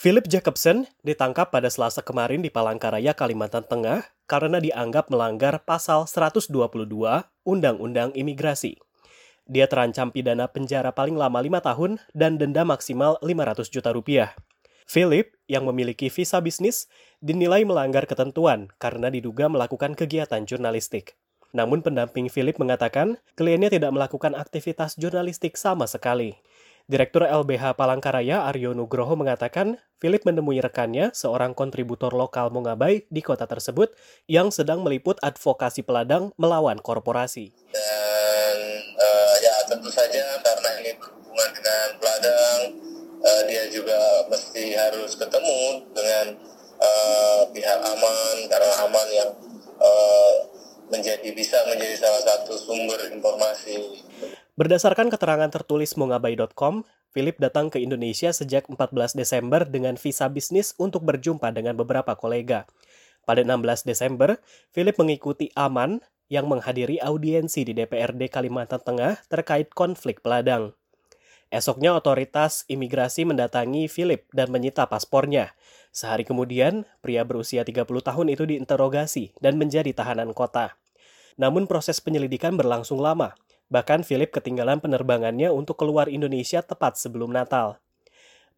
Philip Jacobson ditangkap pada Selasa kemarin di Palangkaraya, Kalimantan Tengah karena dianggap melanggar pasal 122 Undang-Undang Imigrasi. Dia terancam pidana penjara paling lama 5 tahun dan denda maksimal 500 juta rupiah. Philip, yang memiliki visa bisnis, dinilai melanggar ketentuan karena diduga melakukan kegiatan jurnalistik. Namun pendamping Philip mengatakan kliennya tidak melakukan aktivitas jurnalistik sama sekali. Direktur LBH Palangkaraya Aryo Nugroho mengatakan, Philip menemui rekannya, seorang kontributor lokal Mongabay di kota tersebut, yang sedang meliput advokasi peladang melawan korporasi. Dan uh, ya tentu saja karena ini berhubungan dengan peladang, uh, dia juga mesti harus ketemu dengan uh, pihak aman, karena aman yang uh, menjadi bisa menjadi salah satu sumber informasi Berdasarkan keterangan tertulis mongabay.com, Philip datang ke Indonesia sejak 14 Desember dengan visa bisnis untuk berjumpa dengan beberapa kolega. Pada 16 Desember, Philip mengikuti Aman yang menghadiri audiensi di DPRD Kalimantan Tengah terkait konflik peladang. Esoknya otoritas imigrasi mendatangi Philip dan menyita paspornya. Sehari kemudian, pria berusia 30 tahun itu diinterogasi dan menjadi tahanan kota. Namun proses penyelidikan berlangsung lama. Bahkan Philip ketinggalan penerbangannya untuk keluar Indonesia tepat sebelum Natal.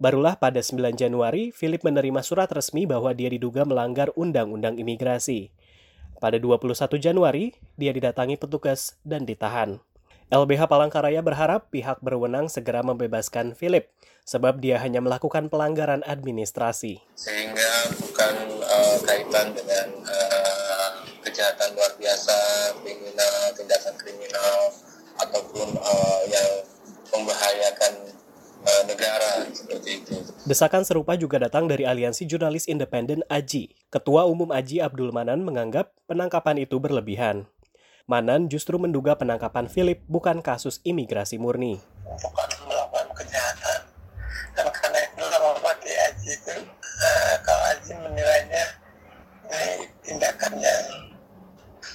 Barulah pada 9 Januari, Philip menerima surat resmi bahwa dia diduga melanggar Undang-Undang Imigrasi. Pada 21 Januari, dia didatangi petugas dan ditahan. LBH Palangkaraya berharap pihak berwenang segera membebaskan Philip, sebab dia hanya melakukan pelanggaran administrasi. Sehingga bukan uh, kaitan dengan uh, kejahatan luar biasa, kriminal, tindakan kriminal, ataupun uh, yang membahayakan uh, negara seperti itu. Desakan serupa juga datang dari Aliansi Jurnalis Independen AJI. Ketua Umum AJI Abdul Manan menganggap penangkapan itu berlebihan. Manan justru menduga penangkapan Philip bukan kasus imigrasi murni. Bukan melakukan kejahatan. Dan karena itu AJI itu, uh, kalau AJI menilainya ini tindakan yang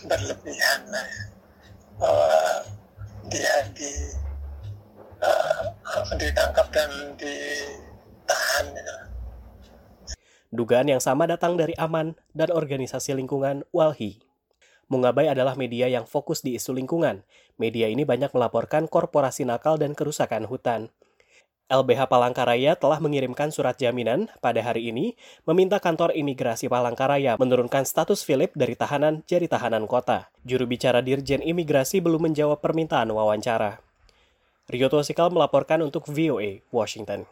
berlebihan. Bahwa dia di uh, ditangkap dan ditahan. Gitu. Dugaan yang sama datang dari Aman dan organisasi lingkungan Walhi. Mungabay adalah media yang fokus di isu lingkungan. Media ini banyak melaporkan korporasi nakal dan kerusakan hutan. LBH Palangkaraya telah mengirimkan surat jaminan pada hari ini meminta kantor imigrasi Palangkaraya menurunkan status Philip dari tahanan jadi tahanan kota. Juru bicara Dirjen Imigrasi belum menjawab permintaan wawancara. Rio Tosikal melaporkan untuk VOA, Washington.